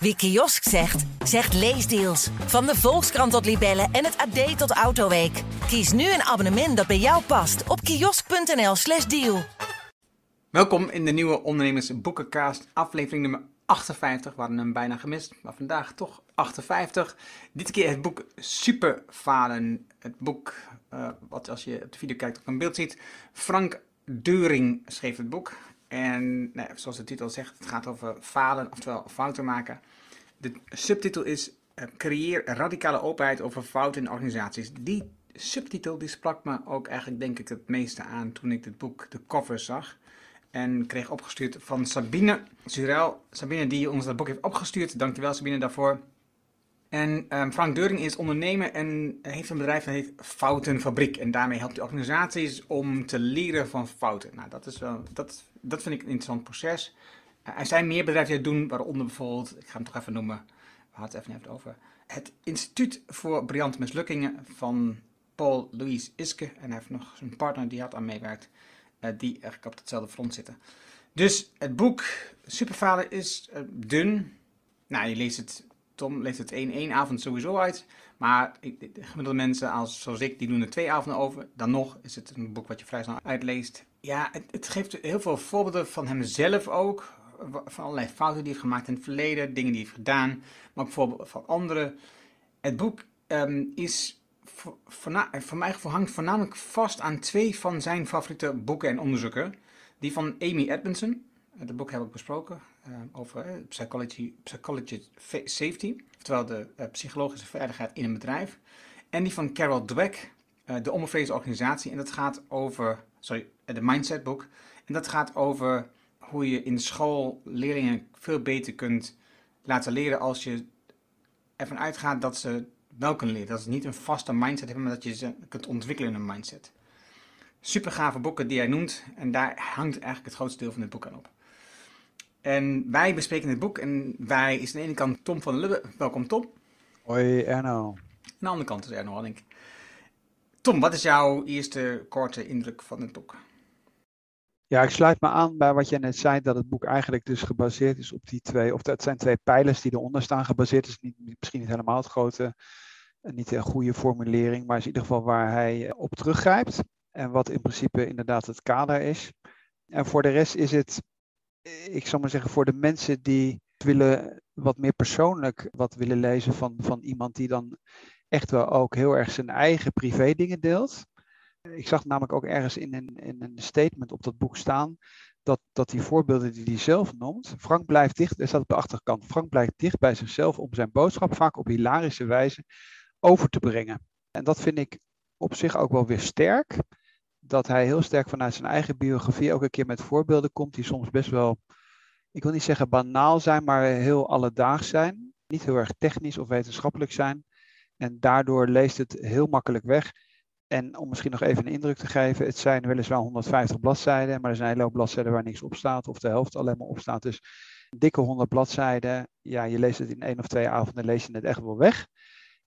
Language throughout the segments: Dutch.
Wie kiosk zegt, zegt leesdeals. Van de Volkskrant tot Libellen en het AD tot Autoweek. Kies nu een abonnement dat bij jou past op kiosk.nl/slash deal. Welkom in de nieuwe Ondernemers Boekencast, aflevering nummer 58. We hadden hem bijna gemist, maar vandaag toch 58. Dit keer het boek Superfalen. Het boek, uh, wat als je op de video kijkt ook een beeld ziet. Frank Deuring schreef het boek. En nou, zoals de titel zegt, het gaat over falen, oftewel fouten maken. De subtitel is uh, Creëer radicale openheid over fouten in organisaties. Die subtitel die sprak me ook eigenlijk denk ik het meeste aan toen ik dit boek, de cover zag. En kreeg opgestuurd van Sabine Zurel. Sabine die ons dat boek heeft opgestuurd. Dankjewel Sabine daarvoor. En um, Frank Deuring is ondernemer en heeft een bedrijf dat heet Foutenfabriek. En daarmee helpt hij organisaties om te leren van fouten. Nou, dat, is wel, dat, dat vind ik een interessant proces. Uh, er zijn meer bedrijven die dat doen, waaronder bijvoorbeeld, ik ga hem toch even noemen, we hadden het even over, het Instituut voor Briljante Mislukkingen van Paul Louis Iske. En hij heeft nog zijn partner die had aan meewerkt, uh, die eigenlijk op hetzelfde front zitten. Dus het boek Superfalen is uh, dun. Nou, je leest het Tom leest het één, één avond sowieso uit. Maar gemiddelde mensen als, zoals ik, die doen er twee avonden over. Dan nog is het een boek wat je vrij snel uitleest. Ja, het, geeft heel veel voorbeelden van hemzelf ook. Van allerlei fouten die hij heeft gemaakt in het verleden. Dingen die hij heeft gedaan. Maar ook voorbeelden van anderen. Het boek um, is voor, voor, mij hangt voornamelijk vast aan twee van zijn favoriete boeken en onderzoeken. Die van Amy Edmondson. Het boek heb ik besproken uh, over uh, psychology, psychology safety, oftewel de uh, psychologische veiligheid in een bedrijf. En die van Carol Dweck, de onbevreesde organisatie. En dat gaat over, sorry, de mindset boek. En dat gaat over hoe je in school leerlingen veel beter kunt laten leren als je ervan uitgaat dat ze wel kunnen leren. Dat ze niet een vaste mindset hebben, maar dat je ze kunt ontwikkelen in een mindset. Super gave boeken die hij noemt en daar hangt eigenlijk het grootste deel van dit boek aan op. En wij bespreken het boek en wij is aan de ene kant Tom van der Lubbe. Welkom Tom. Hoi Erno. Aan de andere kant is Erno Hanning. Tom, wat is jouw eerste korte indruk van het boek? Ja, ik sluit me aan bij wat jij net zei, dat het boek eigenlijk dus gebaseerd is op die twee, of dat zijn twee pijlers die eronder staan gebaseerd. is niet, misschien niet helemaal het grote, niet een goede formulering, maar is in ieder geval waar hij op teruggrijpt. En wat in principe inderdaad het kader is. En voor de rest is het ik zal maar zeggen, voor de mensen die willen wat meer persoonlijk wat willen lezen van, van iemand die dan echt wel ook heel erg zijn eigen privé dingen deelt. Ik zag namelijk ook ergens in een, in statement op dat boek staan dat, dat die voorbeelden die hij zelf noemt, Frank blijft dicht, er staat op de achterkant, Frank blijft dicht bij zichzelf om zijn boodschap vaak op hilarische wijze over te brengen. En dat vind ik op zich ook wel weer sterk dat hij heel sterk vanuit zijn eigen biografie ook een keer met voorbeelden komt die soms best wel, ik wil niet zeggen banaal zijn, maar heel alledaags zijn. Niet heel erg technisch of wetenschappelijk zijn. En daardoor leest het heel makkelijk weg. En om misschien nog even een indruk te geven, het zijn weliswaar 150 bladzijden, maar er zijn een hele hoop bladzijden waar niks op staat, of de helft alleen maar op staat. Dus dikke 100 bladzijden, ja, je leest het in één of twee avonden, lees je het echt wel weg.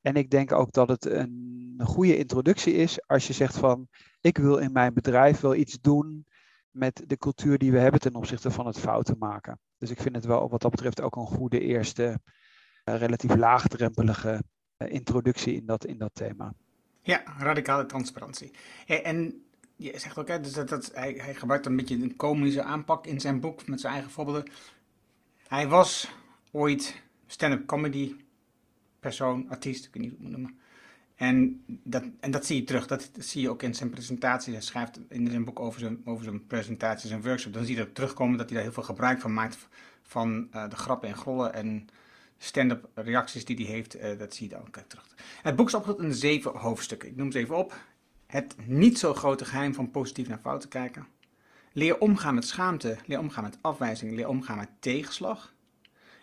En ik denk ook dat het een goede introductie is als je zegt van ik wil in mijn bedrijf wel iets doen met de cultuur die we hebben ten opzichte van het fouten maken. Dus ik vind het wel wat dat betreft ook een goede eerste, uh, relatief laagdrempelige uh, introductie in dat, in dat thema. Ja, radicale transparantie. En je zegt ook, hè, dus dat, hij, hij gebruikt een beetje een komische aanpak in zijn boek met zijn eigen voorbeelden. Hij was ooit stand-up comedy persoon, artiest, ik weet niet hoe ik het moet noemen. En dat, en dat zie je terug, dat, zie je ook in zijn presentatie. Hij schrijft in zijn boek over zijn, over zijn presentaties en workshops. Dan zie je dat terugkomen dat hij daar heel veel gebruik van maakt. Van uh, de grappen en grollen en stand-up reacties die hij heeft. Uh, dat zie je dan ook terug. Het boek is opgedeeld in zeven hoofdstukken. Ik noem ze even op. Het niet zo grote geheim van positief naar fout te kijken. Leer omgaan met schaamte. Leer omgaan met afwijzing. Leer omgaan met tegenslag.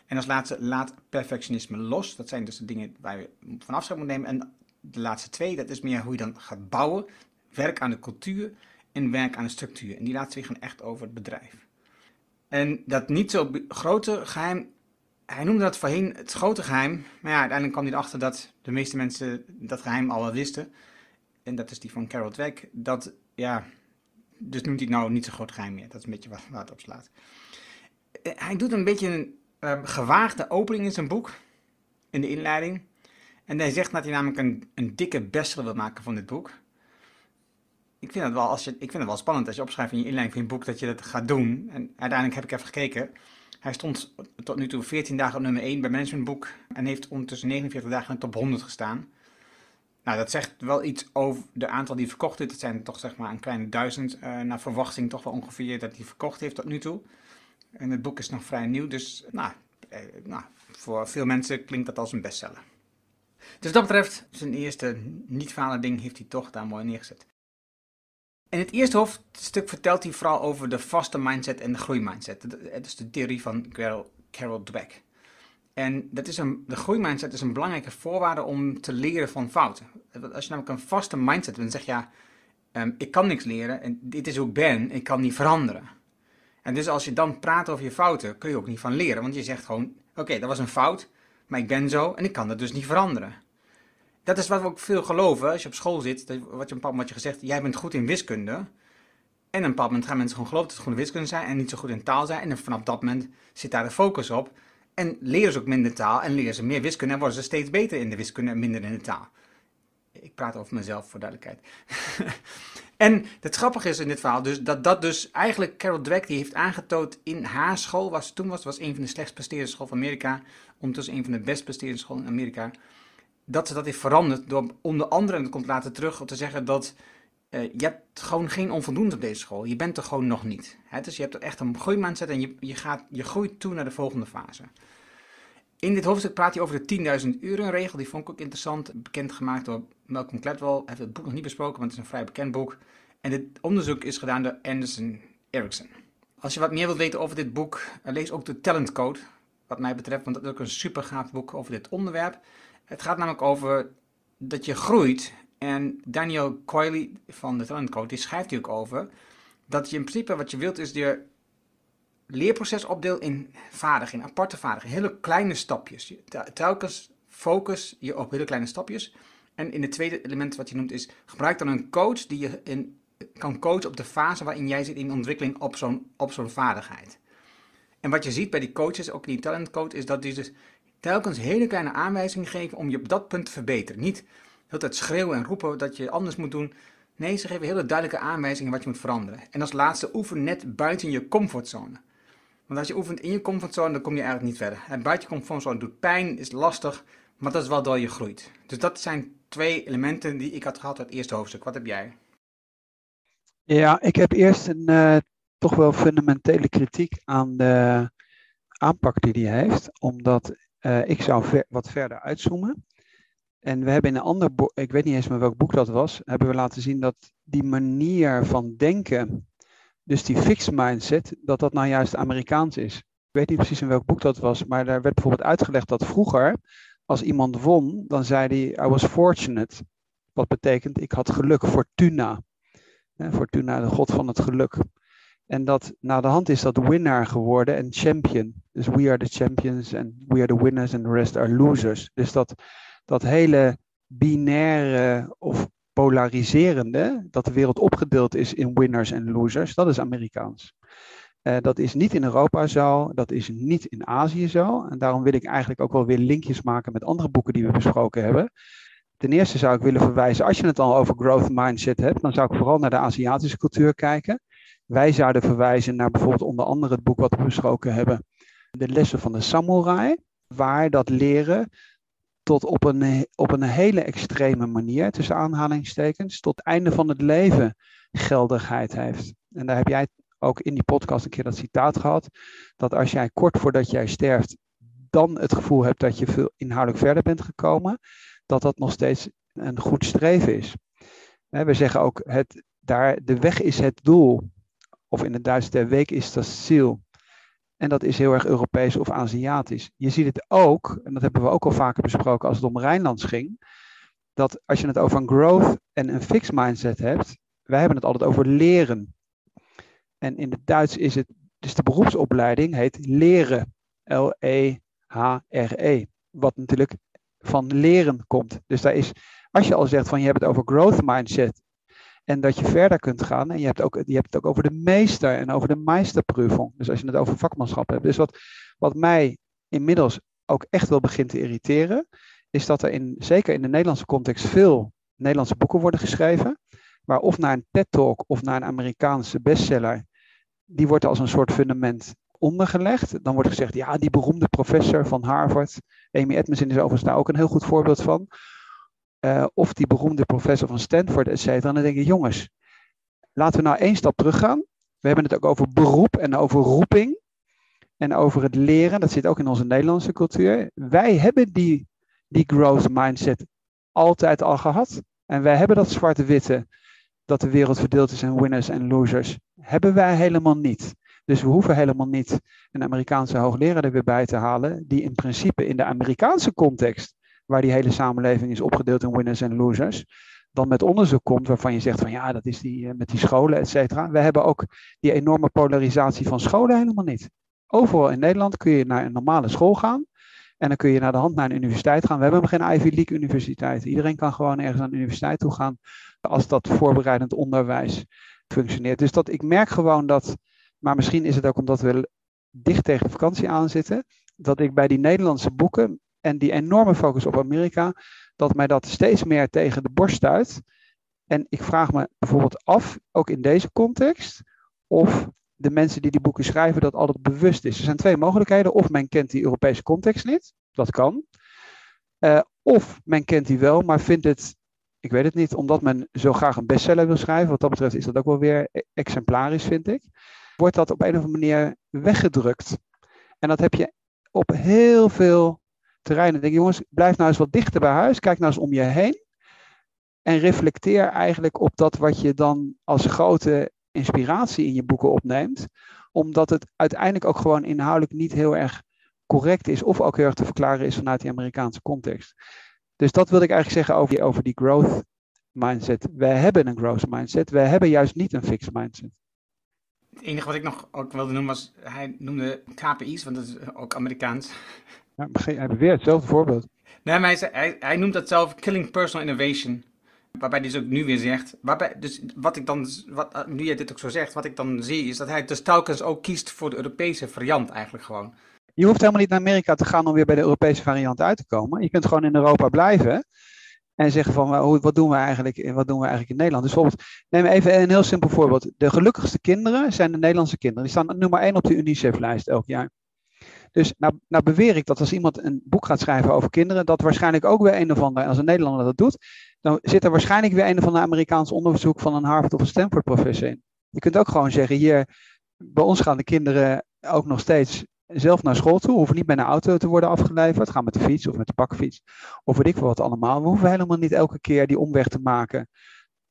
En als laatste, laat perfectionisme los. Dat zijn dus de dingen waar je van afscheid moet nemen. En de laatste twee, dat is meer hoe je dan gaat bouwen. Werk aan de cultuur en werk aan de structuur. En die laatste twee gaan echt over het bedrijf. En dat niet zo grote geheim, hij noemde dat voorheen het grote geheim. Maar ja, uiteindelijk kwam hij erachter dat de meeste mensen dat geheim al wel wisten. En dat is die van Carol Dweck. Dat, ja, dus noemt hij het nou niet zo groot geheim meer. Dat is een beetje waar, het op slaat. Eh, hij doet een beetje een um, gewaagde opening in zijn boek, in de inleiding. En hij zegt dat hij namelijk een, een dikke bestseller wil maken van dit boek. Ik vind, het wel, als je, ik vind het wel spannend als je opschrijft in je inleiding van je boek dat je dat gaat doen. En uiteindelijk heb ik even gekeken. Hij stond tot nu toe 14 dagen op nummer 1 bij Managementboek en heeft ondertussen 49 dagen in de top 100 gestaan. Nou, dat zegt wel iets over de aantal die verkocht heeft. Het zijn toch zeg maar een kleine duizend. Uh, naar verwachting toch wel ongeveer dat hij verkocht heeft tot nu toe. En het boek is nog vrij nieuw, dus nou, eh, nou, voor veel mensen klinkt dat als een bestseller. Dus dat betreft, zijn eerste niet-falen ding heeft hij toch daar mooi neergezet. In het eerste hoofdstuk vertelt hij vooral over de vaste mindset en de groeimindset. Het is de theorie van Carol, Dweck. En dat is een, de groeimindset is een belangrijke voorwaarde om te leren van fouten. Als je namelijk een vaste mindset hebt, dan zeg je ja, um, ik kan niks leren en dit is hoe ik ben, ik kan niet veranderen. En dus als je dan praat over je fouten, kun je ook niet van leren. Want je zegt gewoon, oké, dat was een fout, maar ik ben zo en ik kan dat dus niet veranderen. Dat is wat we ook veel geloven. Als je op school zit, wat je een bepaald moment gezegd, jij bent goed in wiskunde. En op een bepaald moment gaan mensen gewoon geloven dat ze in wiskunde zijn en niet zo goed in taal zijn. En vanaf dat moment zit daar de focus op. En leren ze ook minder taal en leren ze meer wiskunde en worden ze steeds beter in de wiskunde en minder in de taal. Ik praat over mezelf voor duidelijkheid. en het grappige is in dit verhaal dus dat dat dus eigenlijk Carol Dweck die heeft aangetoond in haar school, was toen was, was een van de slechtst presterende scholen van Amerika, ondertussen een van de best presterende scholen in Amerika, dat ze dat heeft veranderd door onder andere, en dat komt later terug, te zeggen dat uh, je hebt gewoon geen onvoldoende op deze school. Je bent er gewoon nog niet. Hè? Dus je hebt er echt een groeimindset en je, je, gaat, je groeit toe naar de volgende fase. In dit hoofdstuk praat hij over de 10.000 uren regel. Die vond ik ook interessant. Bekendgemaakt door Malcolm Gladwell. Heeft het boek nog niet besproken, want het is een vrij bekend boek. En dit onderzoek is gedaan door Anderson Erickson. Als je wat meer wilt weten over dit boek, eh, lees ook de Talent Code. Wat mij betreft, want dat is ook een super gaaf boek over dit onderwerp. Het gaat namelijk over dat je groeit. En Daniel Coyley van de Talent Code, die schrijft ook over. Dat je in principe wat je wilt is je leerproces opdeelt in vaardigheden, aparte vaardigheden, hele kleine stapjes. Telkens focus je op hele kleine stapjes. En in het tweede element wat je noemt is, gebruik dan een coach die je in, kan coachen op de fase waarin jij zit in ontwikkeling op zo'n op zo'n vaardigheid. En wat je ziet bij die coaches, ook in die talent coach, is dat die dus telkens hele kleine aanwijzingen geven om je op dat punt te verbeteren. Niet heel tijd schreeuwen en roepen dat je anders moet doen. Nee, ze geven hele duidelijke aanwijzingen wat je moet veranderen. En als laatste, oefen net buiten je comfortzone. Want als je oefent in je comfortzone, dan kom je eigenlijk niet verder. En buiten je comfortzone doet pijn, is lastig, maar dat is wel door je groeit. Dus dat zijn twee elementen die ik had gehad uit het eerste hoofdstuk. Wat heb jij? Ja, ik heb eerst een uh, toch wel fundamentele kritiek aan de aanpak die hij heeft. Omdat uh, ik zou wat verder uitzoomen. En we hebben in een ander boek, ik weet niet eens meer welk boek dat was, hebben we laten zien dat die manier van denken dus die fixed mindset, dat dat nou juist Amerikaans is. Ik weet niet precies in welk boek dat was, maar daar werd bijvoorbeeld uitgelegd dat vroeger, als iemand won, dan zei hij, I was fortunate. Wat betekent, ik had geluk, fortuna. Fortuna, de god van het geluk. En dat na de hand is dat winnaar geworden en champion. Dus we are the champions and we are the winners and the rest are losers. Dus dat, dat hele binaire of polariserende, dat de wereld opgedeeld is in winners en losers, dat is Amerikaans. Uh, dat is niet in Europa zo, dat is niet in Azië zo. En daarom wil ik eigenlijk ook wel weer linkjes maken met andere boeken die we besproken hebben. Ten eerste zou ik willen verwijzen, als je het al over growth mindset hebt, dan zou ik vooral naar de Aziatische cultuur kijken. Wij zouden verwijzen naar bijvoorbeeld onder andere het boek wat we besproken hebben, de lessen van de samurai, waar dat leren tot op een, op een hele extreme manier, tussen aanhalingstekens, tot einde van het leven geldigheid heeft. En daar heb jij ook in die podcast een keer dat citaat gehad, dat als jij kort voordat jij sterft dan het gevoel hebt dat je veel inhoudelijk verder bent gekomen, dat dat nog steeds een goed streven is. We zeggen ook, het, daar, de weg is het doel. Of in het Duits, de week is dat ziel. En dat is heel erg Europees of Aziatisch. Je ziet het ook, en dat hebben we ook al vaker besproken als het om Rijnlands ging, dat als je het over een growth en een fixed mindset hebt, wij hebben het altijd over leren. En in het Duits is het, dus de beroepsopleiding heet leren. L-E-H-R-E. -E, wat natuurlijk van leren komt. Dus daar is, als je al zegt van je hebt het over growth mindset en dat je verder kunt gaan. En je hebt, ook, je hebt het ook over de meester en over de meesterprüfung. Dus als je het over vakmanschap hebt. Dus wat, wat mij inmiddels ook echt wel begint te irriteren, is dat er in, zeker in de Nederlandse context veel Nederlandse boeken worden geschreven, waar of naar een TED-talk of naar een Amerikaanse bestseller, die wordt als een soort fundament ondergelegd. Dan wordt gezegd, ja, die beroemde professor van Harvard, Amy Edmondson is overigens daar ook een heel goed voorbeeld van. Uh, of die beroemde professor van Stanford, et cetera. En dan denk ik, jongens, laten we nou één stap teruggaan. We hebben het ook over beroep en over roeping. En over het leren, dat zit ook in onze Nederlandse cultuur. Wij hebben die, die growth mindset altijd al gehad. En wij hebben dat zwarte-witte, dat de wereld verdeeld is in winners en losers. Hebben wij helemaal niet. Dus we hoeven helemaal niet een Amerikaanse hoogleraar er weer bij te halen, die in principe in de Amerikaanse context, waar die hele samenleving is opgedeeld in winners en losers, dan met onderzoek komt waarvan je zegt van ja, dat is die eh, met die scholen, et cetera. We hebben ook die enorme polarisatie van scholen helemaal niet. Overal in Nederland kun je naar een normale school gaan. En dan kun je naar de hand naar een universiteit gaan. We hebben geen Ivy League universiteit. Iedereen kan gewoon ergens aan de universiteit toe gaan als dat voorbereidend onderwijs functioneert. Dus dat, ik merk gewoon dat, maar misschien is het ook omdat we dicht tegen vakantie aan zitten, dat ik bij die Nederlandse boeken en die enorme focus op Amerika, dat mij dat steeds meer tegen de borst stuit. En ik vraag me bijvoorbeeld af, ook in deze context, of de mensen die die boeken schrijven dat altijd bewust is. Er zijn twee mogelijkheden. Of men kent die Europese context niet, dat kan. Uh, of men kent die wel, maar vindt het, ik weet het niet, omdat men zo graag een bestseller wil schrijven. Wat dat betreft is dat ook wel weer e-, exemplarisch, vind ik. Wordt dat op een of andere manier weggedrukt. En dat heb je op heel veel terreinen. Denk, jongens, blijf nou eens wat dichter bij huis. Kijk nou eens om je heen. En reflecteer eigenlijk op dat wat je dan als grote inspiratie in je boeken opneemt, omdat het uiteindelijk ook gewoon inhoudelijk niet heel erg correct is of ook heel erg te verklaren is vanuit die Amerikaanse context. Dus dat wilde ik eigenlijk zeggen over die, over die growth mindset. Wij hebben een growth mindset, wij hebben juist niet een fixed mindset. Het enige wat ik nog ook wilde noemen was, hij noemde KPI's, want dat is ook Amerikaans. Ja, hij beweert hetzelfde voorbeeld. Nee, maar hij, hij, hij noemt dat zelf killing personal innovation. Waarbij hij dus ook nu weer zegt, waarbij, dus wat ik dan, wat, eh, nu jij dit ook zo zegt, wat ik dan zie is dat hij dus telkens ook kiest voor de Europese variant eigenlijk gewoon. Je hoeft helemaal niet naar Amerika te gaan om weer bij de Europese variant uit te komen. Je kunt gewoon in Europa blijven en zeggen van wat doen we eigenlijk, wat doen we eigenlijk in Nederland. Dus bijvoorbeeld, neem even een heel simpel voorbeeld. De gelukkigste kinderen zijn de Nederlandse kinderen. Die staan nummer 1 op de UNICEF-lijst elk jaar. Dus nou, nou beweer ik dat als iemand een boek gaat schrijven over kinderen, dat waarschijnlijk ook weer een of ander, als een Nederlander dat doet, dan zit er waarschijnlijk weer een of ander Amerikaans onderzoek van een Harvard of een Stanford professor in. Je kunt ook gewoon zeggen, hier, bij ons gaan de kinderen ook nog steeds zelf naar school toe, hoeven niet met een auto te worden afgeleverd, gaan met de fiets of met de bakfiets, of weet ik veel wat allemaal. We hoeven helemaal niet elke keer die omweg te maken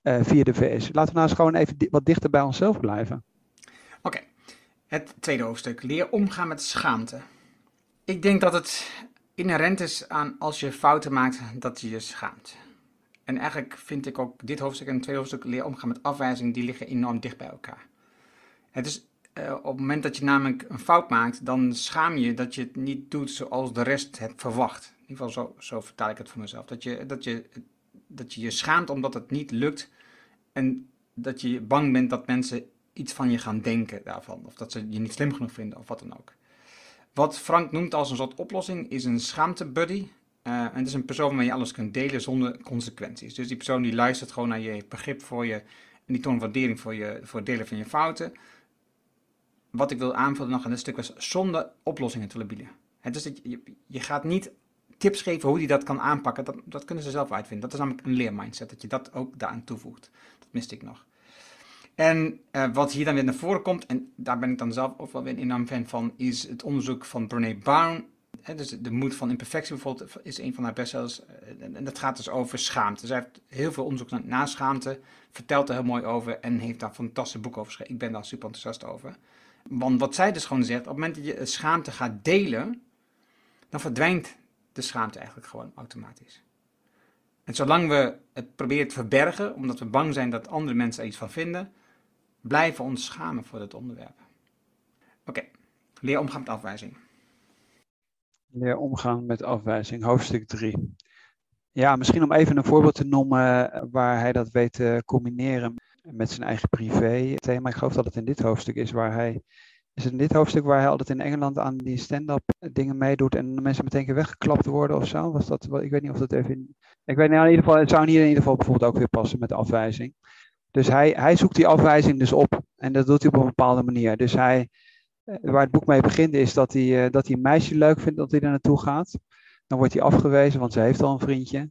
uh, via de VS. Laten we nou eens gewoon even wat dichter bij onszelf blijven. Oké, het tweede hoofdstuk. Leer omgaan met schaamte. Ik denk dat het inherent is aan als je fouten maakt, dat je je schaamt. En eigenlijk vind ik ook dit hoofdstuk en het tweede hoofdstuk leer omgaan met afwijzing, die liggen enorm dicht bij elkaar. Het is uh, op het moment dat je namelijk een fout maakt, dan schaam je dat je het niet doet zoals de rest het verwacht. In ieder geval zo, zo vertaal ik het voor mezelf. Dat je, dat, je, dat je je schaamt omdat het niet lukt en dat je bang bent dat mensen iets van je gaan denken daarvan. Of dat ze je niet slim genoeg vinden of wat dan ook. Wat Frank noemt als een soort oplossing is een schaamtebuddy. Uh, het is een persoon waarmee je alles kunt delen zonder consequenties. Dus die persoon die luistert gewoon naar je begrip voor je en die toont waardering voor, je, voor het delen van je fouten. Wat ik wil aanvullen nog aan dit stuk was zonder oplossingen te willen Het is dat je, je gaat niet tips geven hoe die dat kan aanpakken. Dat, dat kunnen ze zelf uitvinden. Dat is namelijk een leermindset, dat je dat ook daaraan toevoegt. Dat miste ik nog. En uh, wat hier dan weer naar voren komt, en daar ben ik dan zelf ook wel weer een enorm fan van, is het onderzoek van Brené Brown. Dus de moed van imperfectie bijvoorbeeld is een van haar bestsellers. Eh, en dat gaat dus over schaamte. Zij heeft heel veel onderzoek naar schaamte, vertelt er heel mooi over en heeft daar een fantastisch boek over geschreven. Ik ben daar super enthousiast over. Want wat zij dus gewoon zegt, op het moment dat je schaamte gaat delen, dan verdwijnt de schaamte eigenlijk gewoon automatisch. En zolang we het proberen te verbergen, omdat we bang zijn dat andere mensen er iets van vinden, blijven ons schamen voor dit onderwerp. Oké, leer omgaan met afwijzing. Leer omgaan met afwijzing, hoofdstuk 3. Ja, misschien om even een voorbeeld te noemen eh, waar hij dat weet te combineren met zijn eigen privé thema. Ik geloof dat het in dit hoofdstuk is waar hij is het in dit hoofdstuk waar hij altijd in Engeland aan die stand-up dingen meedoet en mensen meteen weggeklapt worden of zo? Was dat, ik weet niet of dat even. Ik weet niet, in ieder geval, het zou hier in ieder geval bijvoorbeeld ook weer passen met afwijzing. Dus hij, hij zoekt die afwijzing dus op en dat doet hij op een bepaalde manier. Dus hij, eh, waar het boek mee begint is dat hij, eh, dat hij een meisje leuk vindt dat hij er naartoe gaat. Dan wordt hij afgewezen, want ze heeft al een vriendje.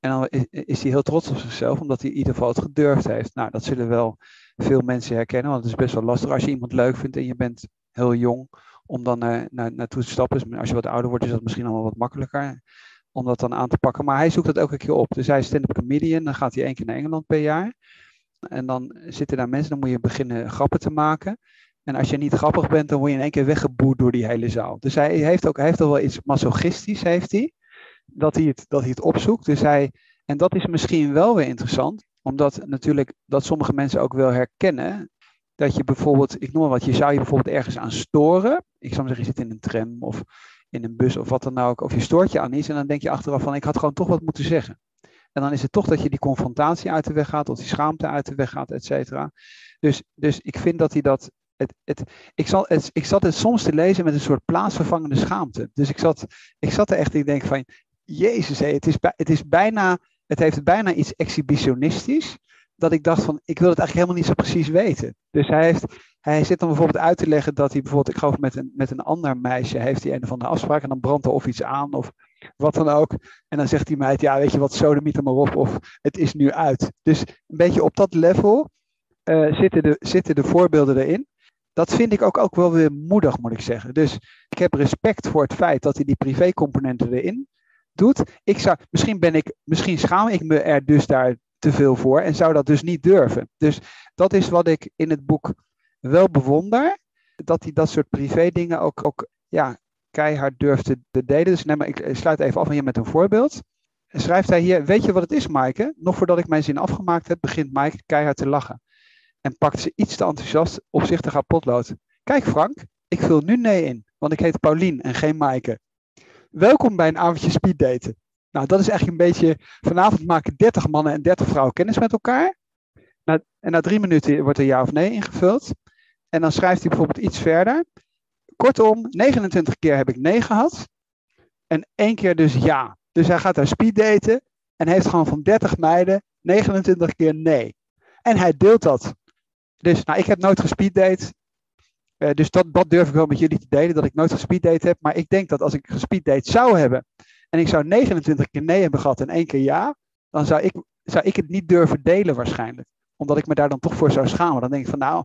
En dan is hij heel trots op zichzelf, omdat hij in ieder geval het gedurfd heeft. Nou, dat zullen wel veel mensen herkennen, want het is best wel lastig als je iemand leuk vindt en je bent heel jong om dan uh, naar, naartoe te stappen. Dus als je wat ouder wordt, is dat misschien allemaal wat makkelijker om dat dan aan te pakken. Maar hij zoekt dat elke keer op. Dus hij is stand-up comedian, dan gaat hij één keer naar Engeland per jaar. En dan zitten daar mensen, dan moet je beginnen grappen te maken. En als je niet grappig bent, dan word je in één keer weggeboerd door die hele zaal. Dus hij heeft ook heeft al wel iets masochistisch, heeft hij. Dat hij, het, dat hij het opzoekt. Dus hij, en dat is misschien wel weer interessant, omdat natuurlijk dat sommige mensen ook wel herkennen. Dat je bijvoorbeeld, ik noem maar wat, je zou je bijvoorbeeld ergens aan storen. Ik zou zeggen, je zit in een tram of in een bus of wat dan ook. Of je stoort je aan iets en dan denk je achteraf van, ik had gewoon toch wat moeten zeggen. En dan is het toch dat je die confrontatie uit de weg gaat, of die schaamte uit de weg gaat, et cetera. Dus, dus ik vind dat hij dat. Het, het, ik, zal, ik zat het soms te lezen met een soort plaatsvervangende schaamte. Dus ik zat, ik zat er echt in, ik denk van, Jezus, hé, het, is, het is bijna, het heeft bijna iets exhibitionistisch. Dat ik dacht van, ik wil het eigenlijk helemaal niet zo precies weten. Dus hij, heeft, hij zit dan bijvoorbeeld uit te leggen dat hij bijvoorbeeld, ik geloof met een, met een ander meisje, heeft hij een of andere afspraak en dan brandt er of iets aan of wat dan ook. En dan zegt die meid, ja, weet je wat, sodemiet er maar op of het is nu uit. Dus een beetje op dat level uh, zitten, de, zitten de voorbeelden erin. Dat vind ik ook, ook wel weer moedig, moet ik zeggen. Dus ik heb respect voor het feit dat hij die privécomponenten erin doet. Ik zou, misschien, ben ik, misschien schaam ik me er dus daar te veel voor en zou dat dus niet durven. Dus dat is wat ik in het boek wel bewonder. Dat hij dat soort privé dingen ook, ook ja, keihard durft te, delen. Dus neem maar, ik sluit even af hier met een voorbeeld. Schrijft hij hier, weet je wat het is Maaike? Nog voordat ik mijn zin afgemaakt heb, begint Maaike keihard te lachen. En pakt ze iets te enthousiast op zich te gaan potlood. Kijk Frank, ik vul nu nee in, want ik heet Paulien en geen Maaike. Welkom bij een avondje speeddaten. Nou, dat is eigenlijk een beetje, vanavond maken 30 mannen en 30 vrouwen kennis met elkaar. en na drie minuten wordt er ja of nee ingevuld. En dan schrijft hij bijvoorbeeld iets verder. Kortom, 29 keer heb ik nee gehad. En één keer dus ja. Dus hij gaat daar speeddaten en heeft gewoon van 30 meiden 29 keer nee. En hij deelt dat. Dus nou, ik heb nooit gespeeddate. Uh, dus dat, dat durf ik wel met jullie te delen, dat ik nooit gespeeddate heb. Maar ik denk dat als ik gespeeddate zou hebben en ik zou 29 keer nee hebben gehad en één keer ja, dan zou ik, zou ik het niet durven delen waarschijnlijk. Omdat ik me daar dan toch voor zou schamen. Dan denk ik van nou,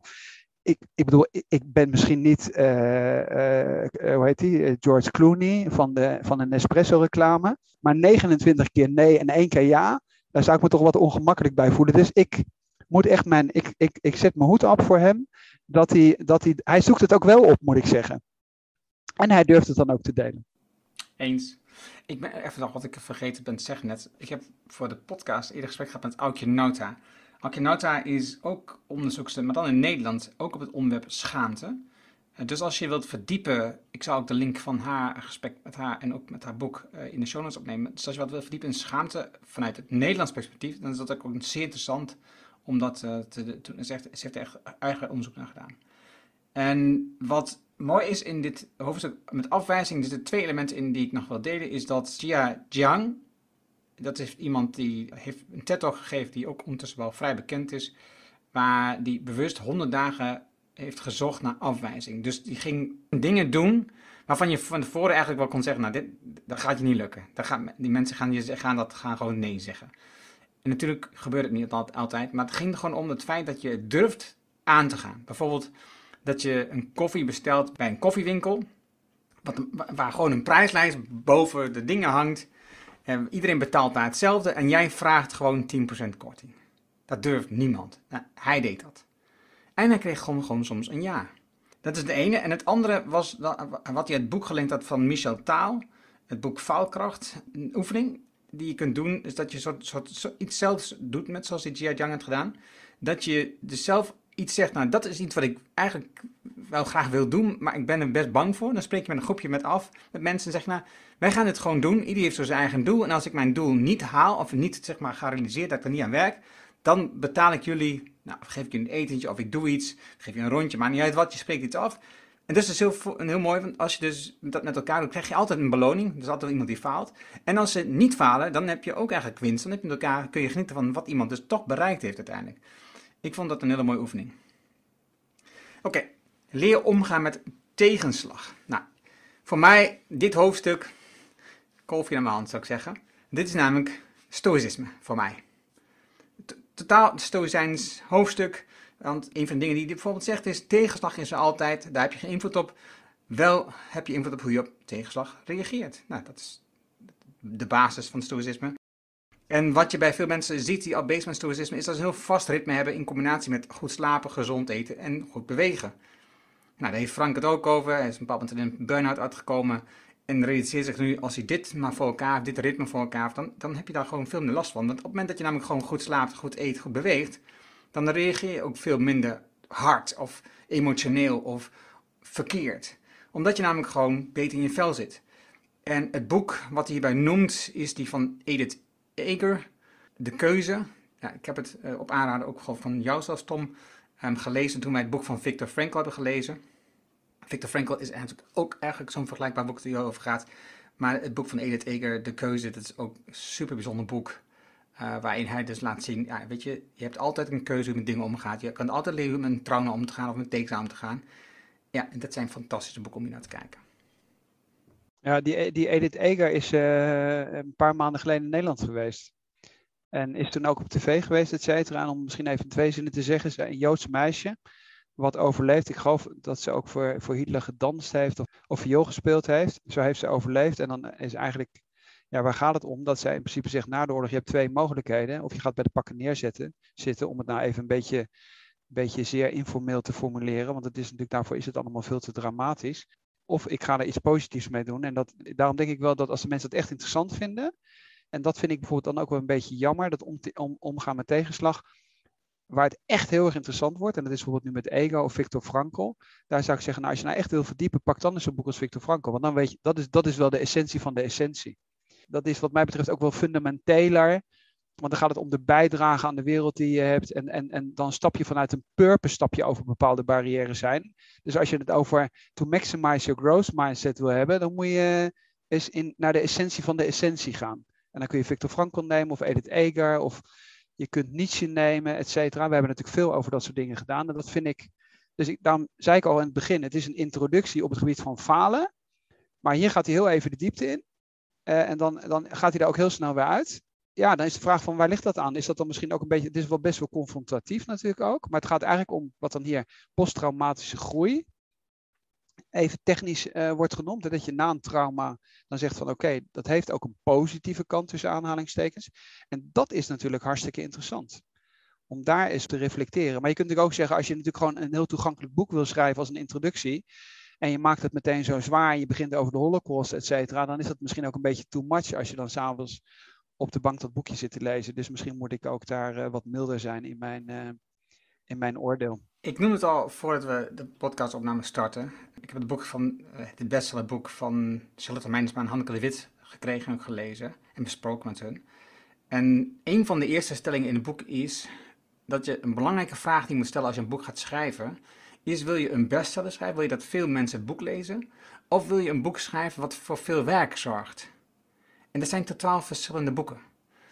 ik, ik bedoel, ik, ben misschien niet, uh, uh, hoe heet die, George Clooney van, de, van een Nespresso-reclame. Maar 29 keer nee en één keer ja, daar zou ik me toch wat ongemakkelijk bij voelen. Dus ik moet echt mijn, ik, ik, ik zet mijn hoed op voor hem. Dat hij, dat hij, hij zoekt het ook wel op, moet ik zeggen. En hij durft het dan ook te delen. Eens. Ik ben even nog wat ik vergeten ben te zeggen net. Ik heb voor de podcast eerder gesprek gehad met Aukje Nauta. Akinauta is ook onderzoekster, maar dan in Nederland, ook op het onderwerp schaamte. Eh, dus als je wilt verdiepen, ik zal ook de link van haar gesprek met haar en ook met haar boek eh, in de show notes opnemen. Dus als je wat wilt verdiepen in schaamte vanuit het Nederlands perspectief, dan is dat ook zeer interessant om dat uh, te doen. Ze heeft, er echt eigen onderzoek naar gedaan. En wat mooi is in dit hoofdstuk met afwijzing, er zitten twee elementen in die ik nog wil delen, is dat Jia Jiang, dat is iemand die heeft een TED-talk gegeven die ook ondertussen wel vrij bekend is. Waar die bewust 100 dagen heeft gezocht naar afwijzing. Dus die ging dingen doen waarvan je van tevoren eigenlijk wel kon zeggen, nou dit, dat gaat je niet lukken. Dat gaat, die mensen gaan, je, gaan, dat, gaan gewoon nee zeggen. En natuurlijk gebeurt het niet altijd, maar het ging gewoon om het feit dat je durft aan te gaan. Bijvoorbeeld dat je een koffie bestelt bij een koffiewinkel, wat, waar gewoon een prijslijst boven de dingen hangt iedereen betaalt daar hetzelfde en jij vraagt gewoon 10% korting. Dat durft niemand. Nou, hij deed dat. En hij kreeg gewoon, gewoon soms een ja. Dat is de ene. En het andere was wat hij het boek geleend had van Michel Taal. Het boek Faalkracht. Een oefening die je kunt doen is dat je iets zelfs doet met zoals die Jia Yang had gedaan. Dat je dus zelf iets zegt, nou dat is iets wat ik eigenlijk wel graag wil doen, maar ik ben er best bang voor. Dan spreek je met een groepje met af, met mensen en zeg nou, wij gaan het gewoon doen. Iedereen heeft zo zijn eigen doel. En als ik mijn doel niet haal of niet zeg maar ga dat ik er niet aan werk, dan betaal ik jullie, nou geef ik je een etentje of ik doe iets, geef je een rondje, maar niet uit wat, je spreekt iets af. En dus is heel, heel mooi, want als je dus dat met elkaar doet, krijg je altijd een beloning. Er is altijd iemand die faalt. En als ze niet falen, dan heb je ook eigenlijk winst. Dan heb je met elkaar, kun je genieten van wat iemand dus toch bereikt heeft uiteindelijk. Ik vond dat een hele mooie oefening. Oké, leer omgaan met tegenslag. Nou, voor mij, dit hoofdstuk, kolfje naar mijn hand zou ik zeggen. Dit is namelijk stoïcisme voor mij. Totaal stoïcijns hoofdstuk. Want een van de dingen die hij bijvoorbeeld zegt is: tegenslag is er altijd, daar heb je geen invloed op. Wel heb je invloed op hoe je op tegenslag reageert. Nou, dat is de basis van stoïcisme. En wat je bij veel mensen ziet die al bezig met is dat ze een heel vast ritme hebben in combinatie met goed slapen, gezond eten en goed bewegen. Nou, daar heeft Frank het ook over. Hij is een bepaald moment in een burn-out uitgekomen. En realiseert zich nu, als hij dit maar voor elkaar dit ritme voor elkaar heeft, dan, dan heb je daar gewoon veel meer last van. Want op het moment dat je namelijk gewoon goed slaapt, goed eet, goed beweegt, dan reageer je ook veel minder hard of emotioneel of verkeerd. Omdat je namelijk gewoon beter in je vel zit. En het boek wat hij hierbij noemt, is die van Edith Eger, De Keuze. Ik heb het uh, op aanraden ook van jou zelfs, Tom, um, gelezen toen wij het boek van Viktor Frankl hebben gelezen. Viktor Frankl is eigenlijk ook eigenlijk zo'n vergelijkbaar boek die over gaat. Maar het boek van Edith Eger, De Keuze, dat is ook een super bijzonder boek. Uh, waarin hij dus laat zien, ja, weet je, je hebt altijd een keuze hoe je met dingen omgaat. Je kan altijd leren hoe met een trauma om te gaan of met tekens om te gaan. Ja, en dat zijn fantastische boeken om hier naar te kijken. Ja, die, die Edith Eger is uh, een paar maanden geleden in Nederland geweest. En is toen ook op tv geweest, et cetera. En om misschien even twee zinnen te zeggen, is een Joodse meisje wat overleeft. Ik geloof dat ze ook voor, voor Hitler gedanst heeft of, of viool gespeeld heeft. Zo heeft ze overleefd. En dan is eigenlijk, ja, waar gaat het om? Dat zij in principe zegt na de oorlog, je hebt twee mogelijkheden. Of je gaat bij de pakken neerzetten, zitten, om het nou even een beetje, beetje zeer informeel te formuleren. Want het is natuurlijk, daarvoor is het allemaal veel te dramatisch. Of ik ga er iets positiefs mee doen. En dat, daarom denk ik wel dat als de mensen het echt interessant vinden. En dat vind ik bijvoorbeeld dan ook wel een beetje jammer, dat om, om, omgaan met tegenslag waar het echt heel erg interessant wordt, en dat is bijvoorbeeld nu met Ego of Victor Frankl, daar zou ik zeggen, nou, als je nou echt wil verdiepen, pak dan eens een boek als Victor Frankl, want dan weet je, dat is, dat is wel de essentie van de essentie. Dat is wat mij betreft ook wel fundamenteler, want dan gaat het om de bijdrage aan de wereld die je hebt, en, en, en dan stap je vanuit een purpose, stap je over bepaalde barrières zijn. Dus als je het over to maximize your growth mindset wil hebben, dan moet je eens in, naar de essentie van de essentie gaan. En dan kun je Victor Frankl nemen, of Edith Eger, of je kunt Nietzsche nemen, et cetera. We hebben natuurlijk veel over dat soort dingen gedaan. En dat vind ik. Dus ik, daarom zei ik al in het begin: het is een introductie op het gebied van falen. Maar hier gaat hij heel even de diepte in. Uh, en dan, dan gaat hij daar ook heel snel weer uit. Ja, dan is de vraag van waar ligt dat aan? Is dat dan misschien ook een beetje. Het is wel best wel confrontatief natuurlijk ook. Maar het gaat eigenlijk om wat dan hier posttraumatische groei even technisch uh, wordt genoemd. Dat je na een trauma dan zegt van oké, dat heeft ook een positieve kant tussen aanhalingstekens. En dat is natuurlijk hartstikke interessant. Om daar eens te reflecteren. Maar je kunt natuurlijk ook zeggen, als je natuurlijk gewoon een heel toegankelijk boek wil schrijven als een introductie. En je maakt het meteen zo zwaar en je begint over de holocaust, et cetera. Dan is dat misschien ook een beetje too much als je dan s'avonds op de bank dat boekje zit te lezen. Dus misschien moet ik ook daar uh, wat milder zijn in mijn, uh, in mijn oordeel. Ik noem het al voordat we de podcastopname starten. Ik heb het boek van, uh, het bestsellerboek van Charlotte Meinsma en Hanneke de Wit gekregen en gelezen en besproken met hun. En een van de eerste stellingen in het boek is dat je een belangrijke vraag die moet stellen als je een boek gaat schrijven, is wil je een bestseller schrijven, wil je dat veel mensen het boek lezen, of wil je een boek schrijven wat voor veel werk zorgt? En dat zijn totaal verschillende boeken.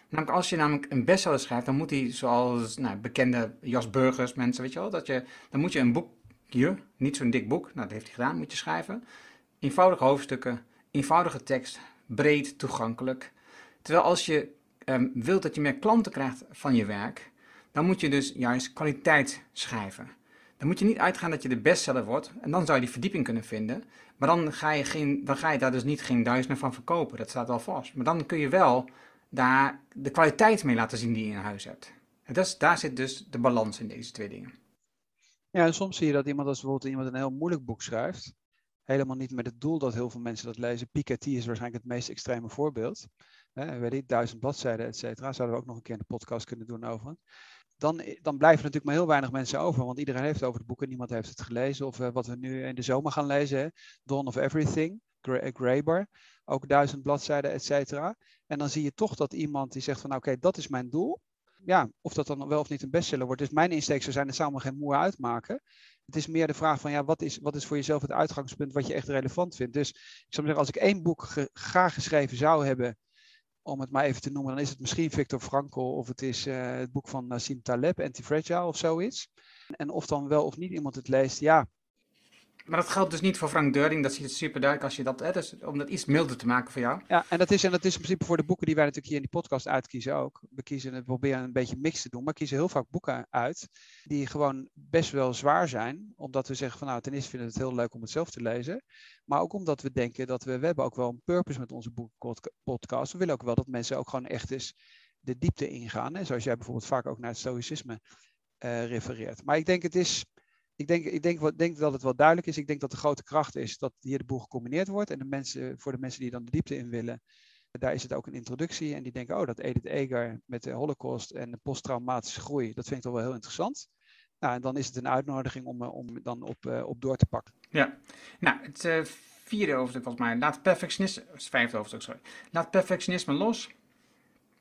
Namelijk als je namelijk een bestseller schrijft, dan moet hij zoals nou, bekende Jas Burgers, mensen, weet je wel, dat je, dan moet je een boekje, niet zo'n dik boek, nou dat heeft hij gedaan, moet je schrijven. Eenvoudige hoofdstukken, eenvoudige tekst, breed, toegankelijk. Terwijl als je um, wilt dat je meer klanten krijgt van je werk, dan moet je dus juist kwaliteit schrijven. Dan moet je niet uitgaan dat je de bestseller wordt en dan zou je die verdieping kunnen vinden. Maar dan ga je, geen, dan ga je daar dus niet geen duizenden van verkopen, dat staat wel vast. Maar dan kun je wel daar de kwaliteit mee laten zien die je in huis hebt. En dat is, daar zit dus de balans in deze twee dingen. Ja, en soms zie je dat iemand als bijvoorbeeld iemand een heel moeilijk boek schrijft, helemaal niet met het doel dat heel veel mensen dat lezen. Piketty is waarschijnlijk het meest extreme voorbeeld. Hè, weet je, duizend bladzijden, et cetera. Zouden we ook nog een keer in de podcast kunnen doen over. Dan, dan blijven er natuurlijk maar heel weinig mensen over, want iedereen heeft over het boek en niemand heeft het gelezen. Of uh, wat we nu in de zomer gaan lezen, hè? Dawn of Everything, Graeber ook duizend bladzijden, et cetera. En dan zie je toch dat iemand die zegt van, nou, oké, dat is mijn doel. Ja, of dat dan wel of niet een bestseller wordt. Dus mijn insteek zou zijn, het zou me geen moe uitmaken. Het is meer de vraag van, ja, wat is, wat is voor jezelf het uitgangspunt wat je echt relevant vindt? Dus ik zou zeggen, als ik één boek graag geschreven zou hebben, om het maar even te noemen, dan is het misschien Victor Frankl of het is uh, het boek van Nassim Taleb, Anti-Fragile of zoiets. En of dan wel of niet iemand het leest, ja, maar dat geldt dus niet voor Frank Deurding, dat ziet het super duidelijk als je dat, hè, dus om dat iets milder te maken voor jou. Ja, en dat, is, en dat is in principe voor de boeken die wij natuurlijk hier in die podcast uitkiezen ook. We kiezen, we proberen een beetje mix te doen, maar kiezen heel vaak boeken uit die gewoon best wel zwaar zijn. Omdat we zeggen van nou, ten eerste vinden we het heel leuk om het zelf te lezen. Maar ook omdat we denken dat we, we hebben ook wel een purpose met onze boekenpodcast. We willen ook wel dat mensen ook gewoon echt eens de diepte ingaan. Hè? Zoals jij bijvoorbeeld vaak ook naar het stoïcisme uh, refereert. Maar ik denk het is ik denk, ik denk, denk dat het wel duidelijk is. Ik denk dat de grote kracht is dat hier de boel gecombineerd wordt. En de mensen, voor de mensen die dan de diepte in willen, daar is het ook een introductie. En die denken, oh, dat Edith Eger met de holocaust en de posttraumatische groei, dat vind ik toch wel heel interessant. Nou, en dan is het een uitnodiging om, eh, om dan op, uh, op door te pakken. Ja, nou, het uh, vierde hoofdstuk volgens mij. Laat perfectionisme, vijfde hoofdstuk, sorry. Laat perfectionisme los.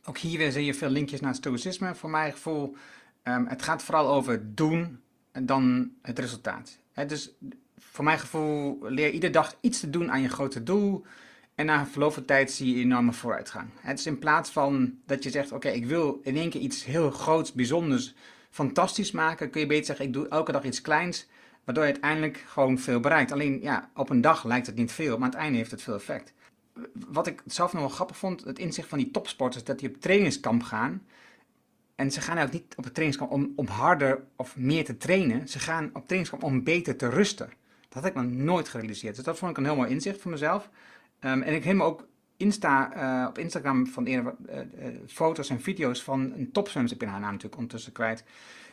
Ook hier weer zie je veel linkjes naar stoïcisme. Voor mijn gevoel, um, het gaat vooral over doen dan het resultaat. dus voor mijn gevoel leer iedere dag iets te doen aan je grote doel. En na verloop van tijd zie je enorme vooruitgang. Het is in plaats van dat je zegt: Oké, ik wil in één keer iets heel groots, bijzonders, fantastisch maken. Kun je beter zeggen: Ik doe elke dag iets kleins. Waardoor je uiteindelijk gewoon veel bereikt. Alleen ja, op een dag lijkt het niet veel, maar aan het einde heeft het veel effect. Wat ik zelf nog wel grappig vond, het inzicht van die topsporters, dat die op trainingskamp gaan. En ze gaan ook niet op het trainingskamp om, om harder of meer te trainen. Ze gaan op trainingskamp om beter te rusten. Dat had ik nog nooit gerealiseerd. Dus dat vond ik een heel mooi inzicht voor mezelf. Um, en ik me ook Insta, uh, op Instagram van eerder, uh, uh, foto's en video's van een topzwemster, ik ben haar naam natuurlijk ondertussen kwijt,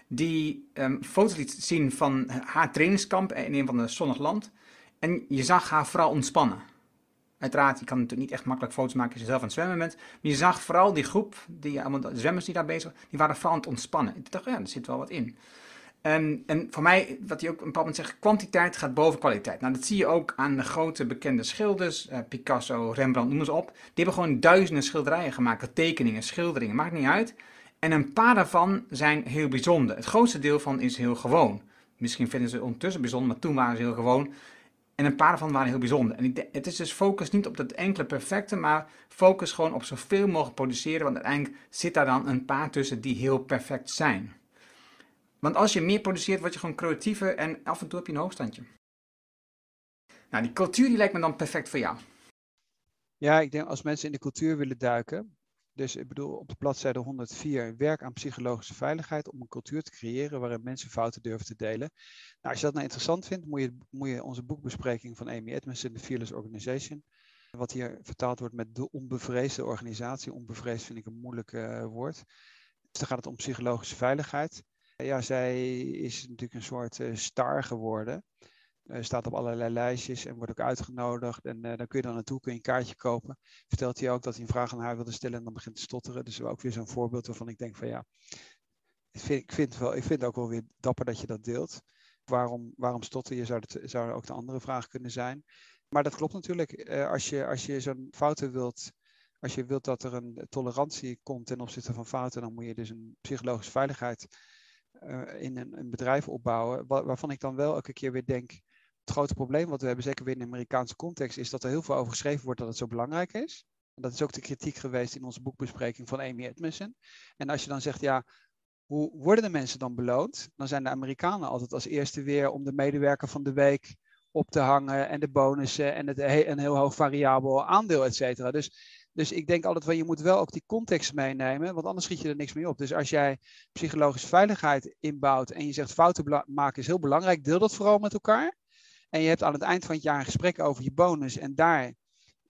die um, foto's liet zien van haar trainingskamp in een van de zonnig land. En je zag haar vooral ontspannen. Uiteraard, je kan natuurlijk niet echt makkelijk foto's maken als je zelf aan het zwemmen bent. Maar je zag vooral die groep, die, allemaal zwemmers die daar bezig waren, die waren vooral aan het ontspannen. Ik dacht, ja, er zit wel wat in. En, en voor mij, wat hij ook een bepaald moment zegt, kwantiteit gaat boven kwaliteit. Nou, dat zie je ook aan de grote bekende schilders, uh, Picasso, Rembrandt, noem ze op. Die hebben gewoon duizenden schilderijen gemaakt, tekeningen, schilderingen, maakt niet uit. En een paar daarvan zijn heel bijzonder. Het grootste deel van is heel gewoon. Misschien vinden ze ondertussen bijzonder, maar toen waren ze heel gewoon. En een paar van waren heel bijzonder. En het is dus focus niet op dat enkele perfecte, maar focus gewoon op zoveel mogelijk produceren. Want uiteindelijk zit daar dan een paar tussen die heel perfect zijn. Want als je meer produceert, word je gewoon creatiever en af en toe heb je een hoogstandje. Nou, die cultuur die lijkt me dan perfect voor jou. Ja, ik denk als mensen in de cultuur willen duiken, dus ik bedoel op de bladzijde 104, werk aan psychologische veiligheid om een cultuur te creëren waarin mensen fouten durven te delen. Nou, als je dat nou interessant vindt, moet je, moet je onze boekbespreking van Amy Edmondson, The Fearless Organization, wat hier vertaald wordt met de onbevreesde organisatie. Onbevreesd vind ik een moeilijk uh, woord. Dus dan gaat het om psychologische veiligheid. Ja, zij is natuurlijk een soort uh, star geworden. Uh, staat op allerlei lijstjes en wordt ook uitgenodigd. En uh, dan kun je dan naartoe, kun je een kaartje kopen. Vertelt hij ook dat hij een vraag aan haar wilde stellen en dan begint te stotteren. Dus ook weer zo'n voorbeeld waarvan ik denk van ja, ik vind, ik vind, wel, ik vind ook wel weer dapper dat je dat deelt. Waarom, waarom stotter je? Zou, het, zou ook de andere vraag kunnen zijn. Maar dat klopt natuurlijk. Uh, als je, als je zo'n fouten wilt, als je wilt dat er een tolerantie komt ten opzichte van fouten, dan moet je dus een psychologische veiligheid in een, een, bedrijf opbouwen. waarvan ik dan wel elke keer weer denk, het grote probleem wat we hebben, zeker weer in de Amerikaanse context, is dat er heel veel over geschreven wordt dat het zo belangrijk is. En dat is ook de kritiek geweest in onze boekbespreking van Amy Edmondson. En als je dan zegt, ja, hoe worden de mensen dan beloond? Dan zijn de Amerikanen altijd als eerste weer om de medewerker van de week op te hangen en de bonussen en het, een heel hoog variabel aandeel, et cetera. Dus, dus ik denk altijd van je moet wel ook die context meenemen, want anders schiet je er niks mee op. Dus als jij psychologische veiligheid inbouwt en je zegt fouten maken is heel belangrijk, deel dat vooral met elkaar. En je hebt aan het eind van het jaar een gesprek over je bonus en daar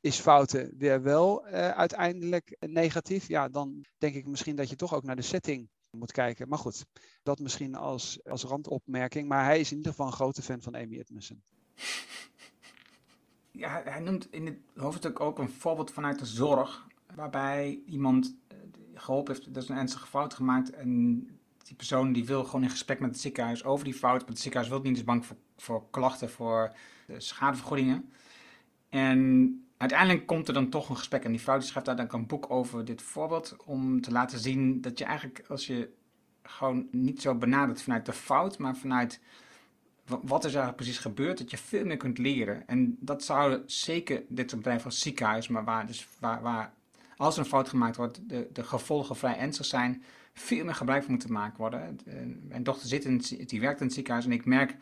is fouten weer wel uh, uiteindelijk negatief. Ja, dan denk ik misschien dat je toch ook naar de setting moet kijken. Maar goed, dat misschien als, als randopmerking. Maar hij is in ieder geval een grote fan van Amy Edmondson. Ja, hij noemt in het hoofdstuk ook een voorbeeld vanuit de zorg. Waarbij iemand eh, geholpen heeft, dat is een ernstige fout gemaakt. En die persoon die wil gewoon in gesprek met het ziekenhuis over die fout. Maar het ziekenhuis wil niet, is bang voor, voor klachten, voor schadevergoedingen. En uiteindelijk komt er dan toch een gesprek. En die vrouw die schrijft daar dan een boek over dit voorbeeld. Om te laten zien dat je eigenlijk, als je gewoon niet zo benadert vanuit de fout, maar vanuit wat is er precies gebeurd, dat je veel meer kunt leren. En dat zou zeker dit bedrijf als ziekenhuis, maar waar, dus waar, waar als er een fout gemaakt wordt, de, de gevolgen vrij ernstig zijn, veel meer gebruik van moeten maken worden. Mijn dochter zit in, die werkt in het ziekenhuis en ik merk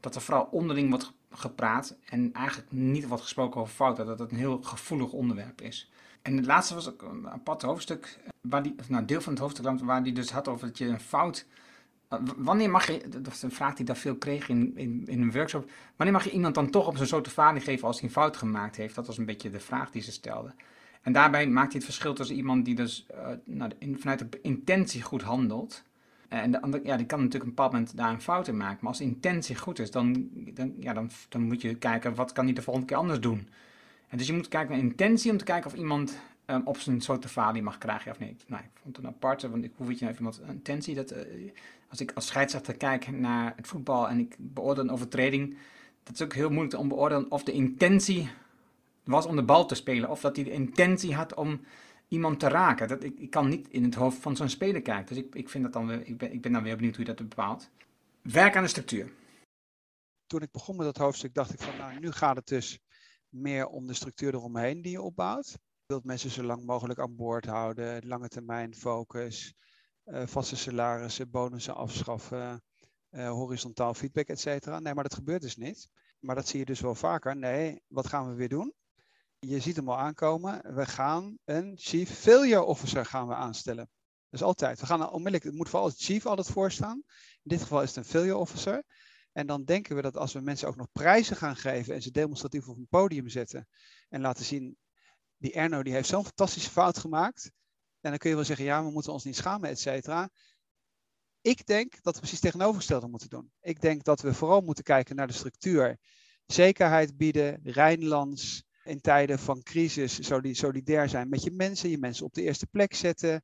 dat er vooral onderling wordt gepraat en eigenlijk niet wordt gesproken over fouten, dat het een heel gevoelig onderwerp is. En het laatste was ook een apart hoofdstuk, waar die, nou, deel van het hoofdstuk waar die dus had over dat je een fout Wanneer mag je, dat is een vraag die daar veel kreeg in, in, in een workshop, wanneer mag je iemand dan toch op zijn vader geven als hij een fout gemaakt heeft? Dat was een beetje de vraag die ze stelde. En daarbij maakt hij het verschil tussen iemand die dus uh, nou, vanuit de intentie goed handelt. En de andere, ja, die kan natuurlijk een bepaald moment daar een fout in maken. Maar als intentie goed is, dan, dan, ja, dan, dan moet je kijken wat kan hij de volgende keer anders doen. En dus je moet kijken naar intentie om te kijken of iemand um, op zijn soort falie mag krijgen of niet. Nou, ik vond het een aparte, want ik, hoe weet je nou iemand intentie? Dat, uh, als ik als scheidsrechter kijk naar het voetbal en ik beoordeel een overtreding, dat is ook heel moeilijk om te beoordelen of de intentie was om de bal te spelen. Of dat hij de intentie had om iemand te raken. Dat, ik, ik kan niet in het hoofd van zo'n speler kijken. Dus ik, ik, vind dat dan weer, ik, ben, ik ben dan weer benieuwd hoe je dat bepaalt. Werk aan de structuur. Toen ik begon met dat hoofdstuk dacht ik van nou, nu gaat het dus meer om de structuur eromheen die je opbouwt. Je wilt mensen zo lang mogelijk aan boord houden, lange termijn focus, uh, vaste salarissen, bonussen afschaffen, uh, horizontaal feedback, et cetera. Nee, maar dat gebeurt dus niet. Maar dat zie je dus wel vaker. Nee, wat gaan we weer doen? Je ziet hem al aankomen. We gaan een chief failure officer gaan we aanstellen. Dus altijd. We gaan onmiddellijk, het moet vooral het chief altijd voorstaan. In dit geval is het een failure officer. En dan denken we dat als we mensen ook nog prijzen gaan geven en ze demonstratief op een podium zetten en laten zien, die Erno die heeft zo'n fantastische fout gemaakt. En dan kun je wel zeggen, ja, we moeten ons niet schamen, et cetera. Ik denk dat we precies tegenovergestelde moeten doen. Ik denk dat we vooral moeten kijken naar de structuur. Zekerheid bieden, Rijnlands, in tijden van crisis solidair zijn met je mensen, je mensen op de eerste plek zetten,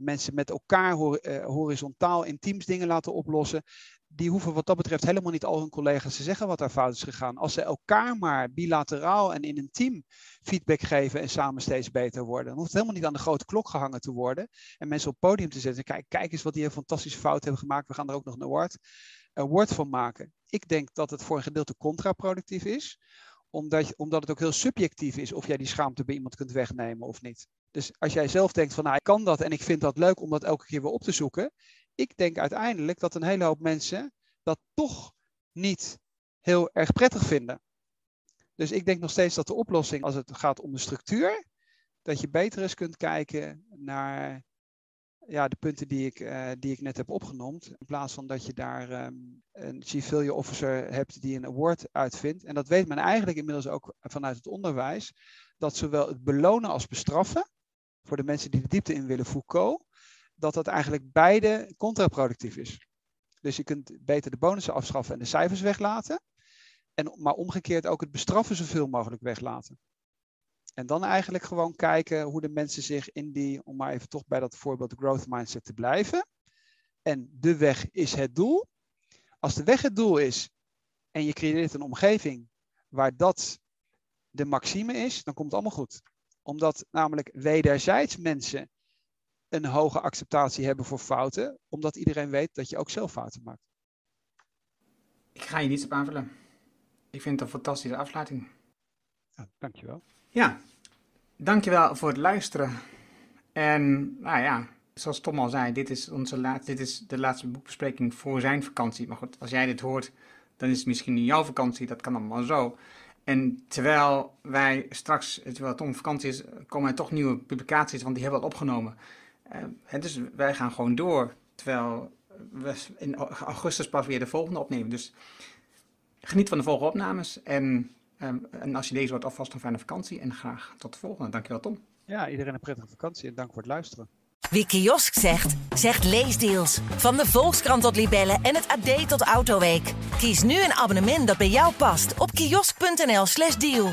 mensen met elkaar eh, horizontaal in teams dingen laten oplossen. Die hoeven wat dat betreft helemaal niet al hun collega's te zeggen wat daar fout is gegaan. Als ze elkaar maar bilateraal en in een team feedback geven en samen steeds beter worden. Dan hoeft het helemaal niet aan de grote klok gehangen te worden. En mensen op het podium te zetten. Kijk, kijk eens wat die een fantastische fout hebben gemaakt. We gaan er ook nog een award, award van maken. Ik denk dat het voor een gedeelte contraproductief is omdat, omdat het ook heel subjectief is of jij die schaamte bij iemand kunt wegnemen of niet. Dus als jij zelf denkt van nou ik kan dat en ik vind dat leuk om dat elke keer weer op te zoeken. Ik denk uiteindelijk dat een hele hoop mensen dat toch niet heel erg prettig vinden. Dus ik denk nog steeds dat de oplossing als het gaat om de structuur, dat je beter eens kunt kijken naar ja, de punten die ik, uh, die ik net heb opgenoemd. In plaats van dat je daar um, een civilian officer hebt die een award uitvindt. En dat weet men eigenlijk inmiddels ook vanuit het onderwijs. Dat zowel het belonen als bestraffen, voor de mensen die de diepte in willen, Foucault, dat dat eigenlijk beide contraproductief is. Dus je kunt beter de bonussen afschaffen en de cijfers weglaten. En, maar omgekeerd ook het bestraffen zoveel mogelijk weglaten. En dan eigenlijk gewoon kijken hoe de mensen zich in die, om maar even toch bij dat voorbeeld growth mindset te blijven. En de weg is het doel. Als de weg het doel is en je creëert een omgeving waar dat de maxime is, dan komt het allemaal goed. Omdat namelijk wederzijds mensen een hoge acceptatie hebben voor fouten, omdat iedereen weet dat je ook zelf fouten maakt. Ik ga je niets op aanvullen. Ik vind het een fantastische afsluiting. Ja, dankjewel. Ja, dankjewel voor het luisteren. En nou ja, zoals Tom al zei, dit is, onze laatste, dit is de laatste boekbespreking voor zijn vakantie. Maar goed, als jij dit hoort, dan is het misschien niet jouw vakantie. Dat kan allemaal zo. En terwijl wij straks, terwijl Tom vakantie is, komen er toch nieuwe publicaties, want die hebben we al opgenomen. Uh, dus wij gaan gewoon door, terwijl we in augustus pas weer de volgende opnemen. Dus geniet van de volgende opnames en Ehm, en als je deze wordt, alvast een fijne vakantie en graag tot de volgende. Dankjewel Tom. Ja, iedereen een prettige vakantie en dank voor het luisteren. Wie kiosk zegt, zegt leesdeals. Van de Volkskrant tot Libellen en het AD tot Autoweek. Kies nu een abonnement dat bij jou past op kiosk.nl/slash deal.